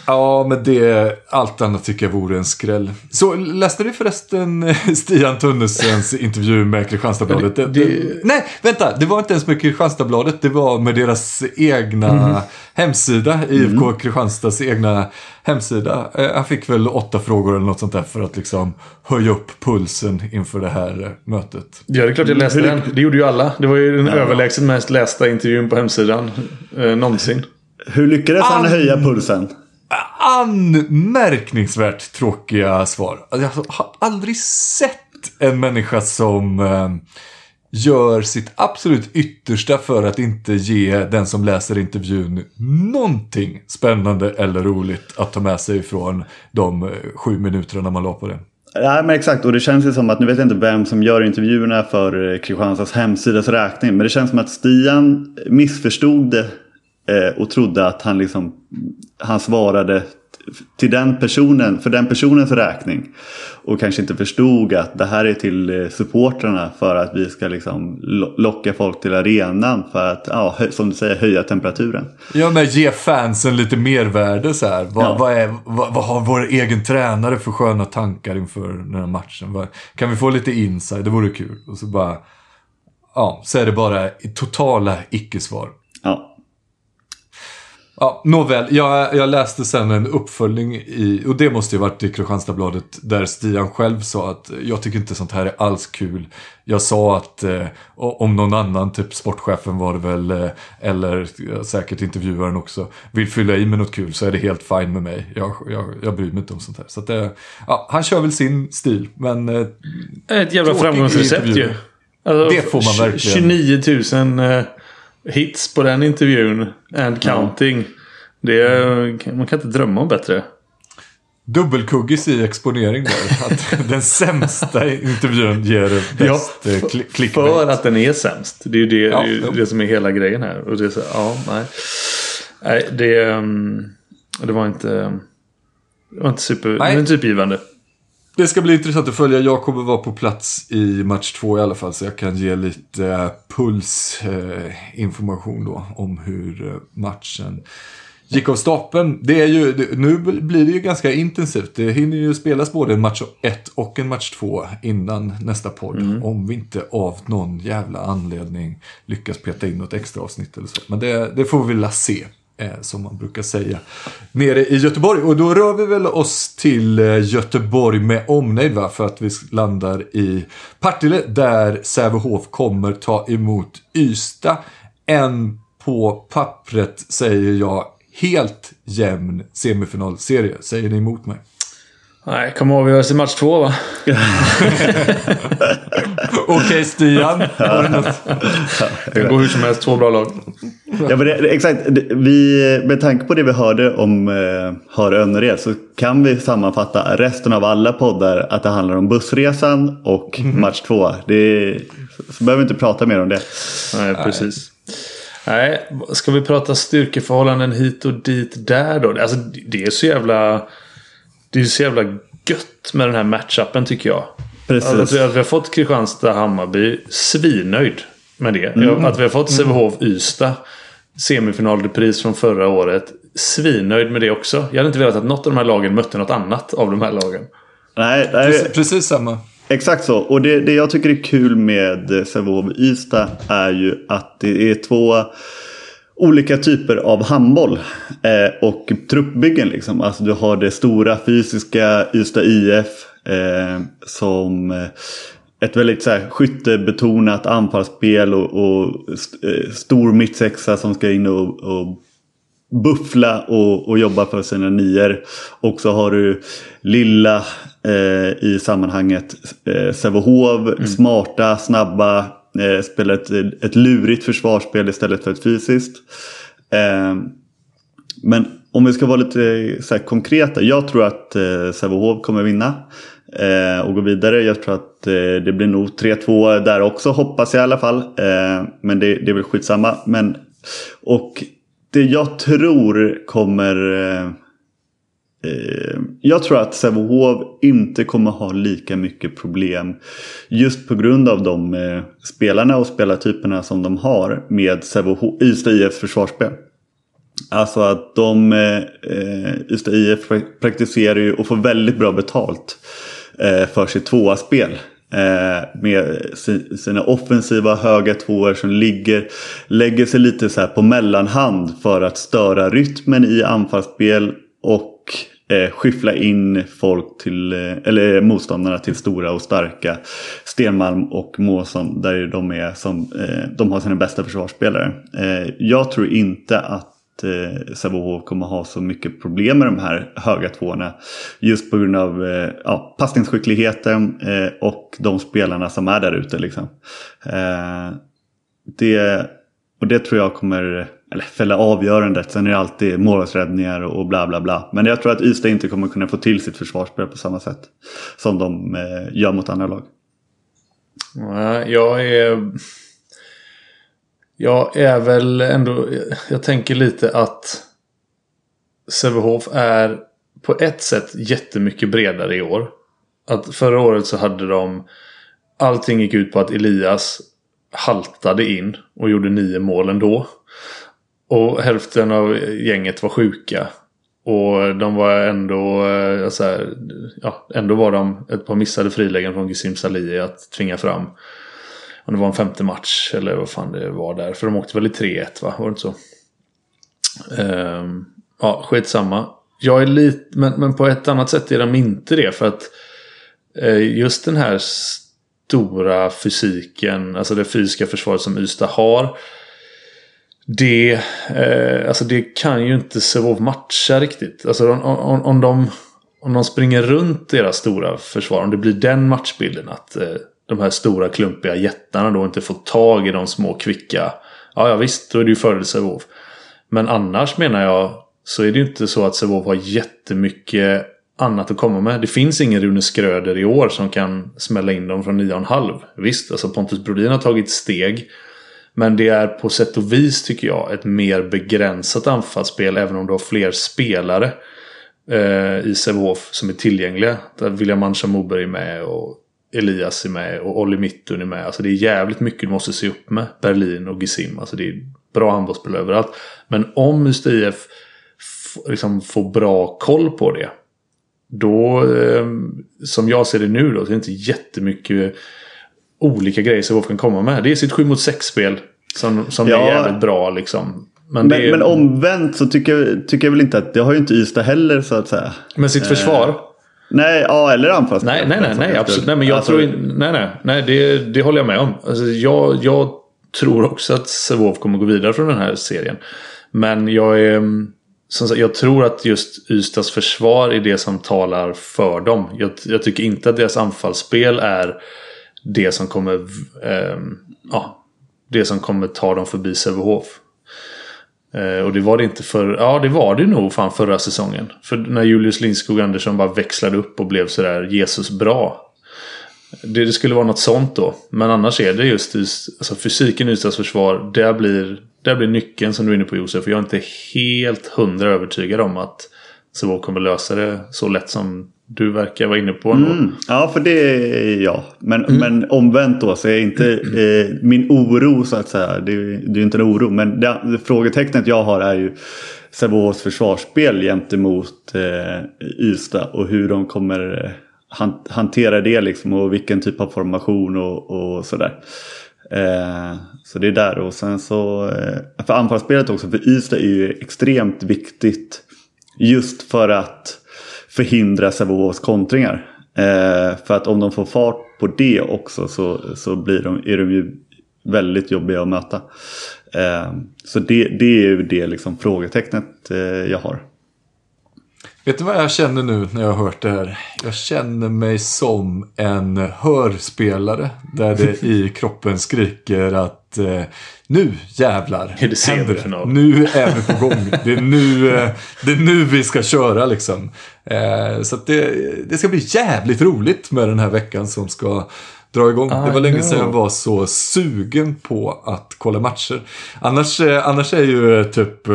Ja, men det, allt annat tycker jag vore en skräll. Så läste ni förresten eh, Stian Tunnusens intervju med Kristianstadsbladet?
Det- det-
Nej, vänta, det var inte ens med Kristianstadsbladet, det var med deras egna
Mhm.
hemsida, IFK Kristianstads egna hemsida. Eh, Han fick väl åtta frågor eller något sånt där för att liksom höja upp pulsen inför det här eh, mötet.
Ja, det är klart jag läste
Hur-
den. Det gjorde ju alla. Det var ju den överlägset mest lästa intervjun på hemsidan eh, någonsin.
hur lyckades han
An-
höja pulsen?
Anmärkningsvärt tråkiga svar. Alltså, Jag har aldrig sett en människa som eh, gör sitt absolut yttersta för att inte ge den som läser intervjun någonting spännande eller roligt att ta med sig från de eh, sju minuterna man la på det.
Ja men exakt och det känns ju som att, nu vet jag inte vem som gör intervjuerna för eh, Kristianstads hemsidas räkning. Men det känns som att Stian missförstod eh, och trodde att han liksom, han svarade till den personen, för den personens räkning. Och kanske inte förstod att det här är till eh, supportrarna för att vi ska liksom lo- locka folk till arenan för att, ja, som du säger, höja temperaturen.
Ja men ge fansen lite mervärde så här. Vad,
Ja.
vad, är, vad, vad har vår egen tränare för sköna tankar inför den här matchen? Kan vi få lite inside? Det vore kul. Och så bara, ja, så är det bara totala icke-svar.
Ja,
Ja, nåväl, jag, jag läste sen en uppföljning i, och det måste ju varit i Kristianstadsbladet, där Stian själv sa att jag tycker inte sånt här är alls kul. Jag sa att eh, om någon annan, typ sportchefen var det väl, eh, eller säkert intervjuaren också, vill fylla i med något kul så är det helt fine med mig. Jag, jag, jag bryr mig inte om sånt här. Så att, eh, ja, han kör väl sin stil, men eh,
Ett jävla framgångsrecept ju. Alltså,
Det får man verkligen.
29 000 eh, hits på den intervjun. And counting. Det är, man kan inte drömma om bättre.
dubbelkuggis i exponering där. Att den sämsta intervjun ger bäst eh, kli- clickbait.
För att den är sämst. Det är ju det,
Ja,
det, är ju det som är hela grejen här. Och det är så, ja, nej. Nej, det, um, det var inte... Det var inte super, det
Nej.
var inte supergivande.
Det ska bli intressant att följa. Jag kommer vara på plats i match två i alla fall. Så jag kan ge lite eh, pulsinformation då om hur eh, matchen gick av stapeln. Det är ju, nu blir det ju ganska intensivt. Det hinner ju spelas både en match ett och en match två innan nästa podd. Om vi inte av någon jävla anledning lyckas peta in något extra avsnitt eller så. Men det, det får vi väl se. Eh, som man brukar säga. Nere i Göteborg. Och då rör vi väl oss till eh, Göteborg med omnejd va? För att vi landar i Partille. Där Sävehof kommer ta emot Ystad. En på pappret säger jag helt jämn semifinalserie. Säger ni emot mig?
Nej, kommer avgöras i match två va?
Okej Stian.
Det går hur som helst. Två bra lag.
Ja, men det, det- exakt. Det- Vi, med tanke på det vi hörde om eh, Hör Önnered så kan vi sammanfatta resten av alla poddar att det handlar om bussresan och match två. Det, så behöver vi inte prata mer om det.
Nej, precis. Nej, ska vi prata styrkeförhållanden hit och dit där då? Alltså det är så jävla... Det är så jävla gött med den här matchupen tycker jag.
Precis.
Alltså, att vi har fått Kristianstad-Hammarby svinnöjd med det. Att vi har fått Sävehof-Ystad semifinalpris från förra året. Svinnöjd med det också. Jag hade inte velat att något av de här lagen mötte något annat av de här lagen.
Nej, nej,
Precis, precis samma.
Exakt så. Och det, det jag tycker är kul med Sävehof Ystad är ju att det är två olika typer av handboll eh, och truppbyggen. Liksom. Alltså du har det stora fysiska Ystad IF eh, som eh, ett väldigt så här, skyttebetonat anfallsspel och, och st- eh, stor mittsexa som ska in och, och buffla och, och jobba för sina nior. Och så har du lilla eh, i sammanhanget eh, Sävehof, smarta, snabba, Eh, spelar ett, ett lurigt försvarsspel istället för ett fysiskt. Eh, men om vi ska vara lite så här, konkreta. Jag tror att eh, Sävehof kommer vinna. Eh, och gå vidare. Jag tror att eh, det blir nog 3-2 där också hoppas jag i alla fall. Eh, men det, det är väl skitsamma. Men, och det jag tror kommer... Eh, Eh, jag tror att Sävehof inte kommer ha lika mycket problem. Just på grund av de eh, spelarna och spelartyperna som de har med Ystad IFs försvarsspel. Alltså att de, eh, eh Ystad IF praktiserar ju och får väldigt bra betalt eh, för sitt tvåa-spel. Eh, med sina offensiva höga tvåor som ligger, lägger sig lite så här på mellanhand för att störa rytmen i anfallsspel och eh, skyffla in folk till, eh, eller motståndarna till stora och starka Stenmalm och Måsson där de är som, eh, de har sina bästa försvarsspelare. Eh, jag tror inte att eh, Sävehof kommer ha så mycket problem med de här höga tvåorna. Just på grund av eh, ja, passningsskickligheten eh, och de spelarna som är där ute. Liksom. Eh, det, och det tror jag kommer eller fälla avgörandet. Sen är det alltid målvaktsräddningar och bla bla bla. Men jag tror att Ystad inte kommer kunna få till sitt försvarsspel på samma sätt som de eh, gör mot andra lag.
Jag är jag är väl ändå... Jag tänker lite att Sävehof är på ett sätt jättemycket bredare i år. Att förra året så hade de... Allting gick ut på att Elias haltade in och gjorde nio mål ändå. Och hälften av gänget var sjuka. Och de var ändå... Alltså, ja, ändå var de ett par missade frilägen från Gissim Salih att tvinga fram om det var en femte match eller vad fan det var där. För de åkte väl i 3-1 va? Var det inte så? Um, ja, skitsamma. Jag är lite, men, men på ett annat sätt är de inte det. För att eh, just den här stora fysiken, alltså det fysiska försvaret som Ystad har. Det, eh, alltså det kan ju inte Sävehof matcha riktigt. Alltså om, om, om, de, om de springer runt deras stora försvar, om det blir den matchbilden att eh, de här stora klumpiga jättarna då inte får tag i de små kvicka. Ja, ja visst, då är det ju fördel Sävehof. Men annars menar jag så är det ju inte så att Sävehof har jättemycket annat att komma med. Det finns ingen Rune Skröder i år som kan smälla in dem från 9,5. Visst, alltså Pontus Brodin har tagit steg. Men det är på sätt och vis tycker jag ett mer begränsat anfallsspel även om du har fler spelare eh, i Sävehof som är tillgängliga. Där William Mancha Moberg är med och Elias är med och Olli Mittun är med. Alltså det är jävligt mycket du måste se upp med. Berlin och Gisim. Alltså det är bra handbollsspel överallt. Men om Ystad IF liksom får bra koll på det. Då, eh, som jag ser det nu då, så är det inte jättemycket olika grejer som kan komma med. Det är sitt 7 mot 6 spel som, som ja. är jävligt bra liksom.
Men, men, är... men, omvänt så tycker jag, tycker jag väl inte att det har ju inte Ystad heller så att säga.
Men sitt försvar? Eh.
Nej, ja eller anfallsspel.
Nej, nej, nej, nej, absolut. Nej, men jag alltså... tror nej, nej, nej, det, det håller jag med om. Alltså, jag, jag tror också att Sävehof kommer gå vidare från den här serien. Men jag är... Som sagt, jag tror att just Ystads försvar är det som talar för dem. Jag, jag tycker inte att deras anfallsspel är det som kommer... Eh, ja, det som kommer ta dem förbi Sävehof. Eh, och det var det inte för... Ja, det var det nog fan förra säsongen. För när Julius Lindskog Andersson bara växlade upp och blev sådär Jesus bra. Det, det, skulle vara något sånt då. Men annars är det just, just alltså fysiken i Ystads försvar. Där blir, där blir nyckeln som du är inne på Josef. Jag är inte helt hundra övertygad om att Sävehof kommer lösa det så lätt som du verkar vara inne på.
Mm. Ja, för det är jag. Men, mm. men omvänt då så är inte eh, min oro så att säga. Det, det är ju inte en oro. Men det, det frågetecknet jag har är ju Sävehofs försvarsspel gentemot eh, Ystad. Och hur de kommer eh, hantera det liksom. Och vilken typ av formation och, och sådär. Eh, så det är där. Och sen så. Eh, för anfallsspelet också. För Ystad är ju extremt viktigt. Just för att förhindra Sävehofs kontringar. Eh, för att om de får fart på det också så, så blir de, är de ju väldigt jobbiga att möta. Eh, så det, det är ju det liksom frågetecknet eh, jag har.
Vet du vad jag känner nu när jag har hört det här? Jag känner mig som en hörspelare där det i kroppen skriker att eh, nu jävlar
Är det semifinal?
Nu är vi på gång. Det är nu, eh, det är nu vi ska köra liksom. Eh, så det, det ska bli jävligt roligt med den här veckan som ska dra igång. det var länge sedan jag var så sugen på att kolla matcher. Annars, eh, annars är ju eh, typ...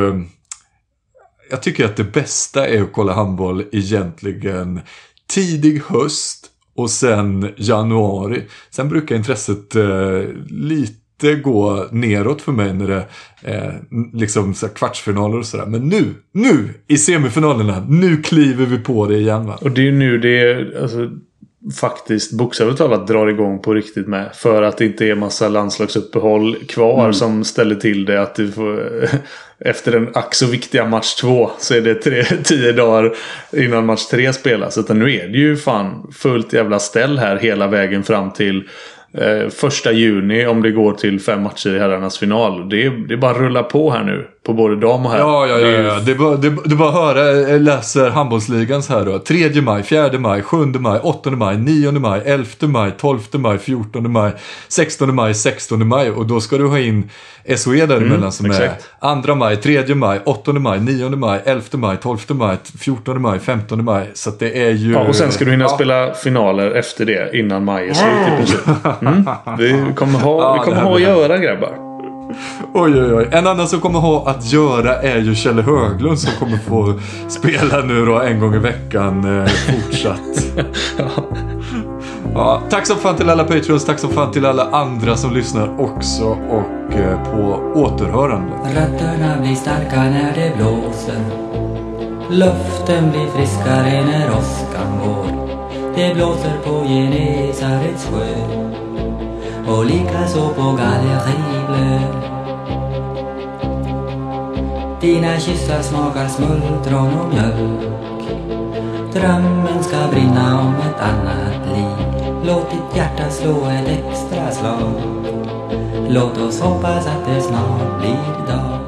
Jag tycker att det bästa är att kolla handboll egentligen tidig höst och sen januari. Sen brukar intresset eh, lite gå neråt för mig när det eh, är liksom så här kvartsfinaler och sådär. Men nu, nu i semifinalerna, nu kliver vi på det igen va.
Och det är ju nu det är, alltså, faktiskt bokstavligt talat drar igång på riktigt med. För att det inte är massa landslagsuppehåll kvar
Mm.
som ställer till det. Att du får, efter den ack så viktiga match två så är det tre, tio dagar innan match tre spelas. Utan nu är det ju fan fullt jävla ställ här hela vägen fram till eh, första juni om det går till fem matcher i herrarnas final. Det det är bara att rulla på här nu. På både dam och herr.
Ja, ja, ja. ja. Det är bara, det, det bara höra, jag läser handbollsligans här då. 3 maj, 4 maj, 7 maj, 8 maj, 9 maj, 11 maj, 12 maj, 14 maj, 16 maj, 16 maj. Och då ska du ha in SOE däremellan som
exakt.
är 2 maj, 3 maj, 8 maj, 9 maj, 11 maj, 12 maj, 14 maj, 15 maj. Så att det är ju...
Ja, och sen ska du hinna
Ja.
spela finaler efter det innan maj är slut i princip. Mm. Vi kommer ha,
Ja,
vi
det
kommer
här
ha att göra grabbar.
Oj, oj, oj. En annan som kommer ha att göra är ju Kjelle Höglund som kommer få spela nu då en gång i veckan eh, fortsatt. Ja, tack så fan till alla Patreons, tack så fan till alla andra som lyssnar också och eh, på återhörande.
Rötterna blir starka när det blåser Luften blir friskare när åskan går det blåser på Genesarets sjö. Och likaså på Gallerieblö Dina kyssar smakar smultron och mjölk. Drömmen ska brinna om ett annat liv. Låt ditt hjärta slå ett extra slag. Låt oss hoppas att det snart blir dag.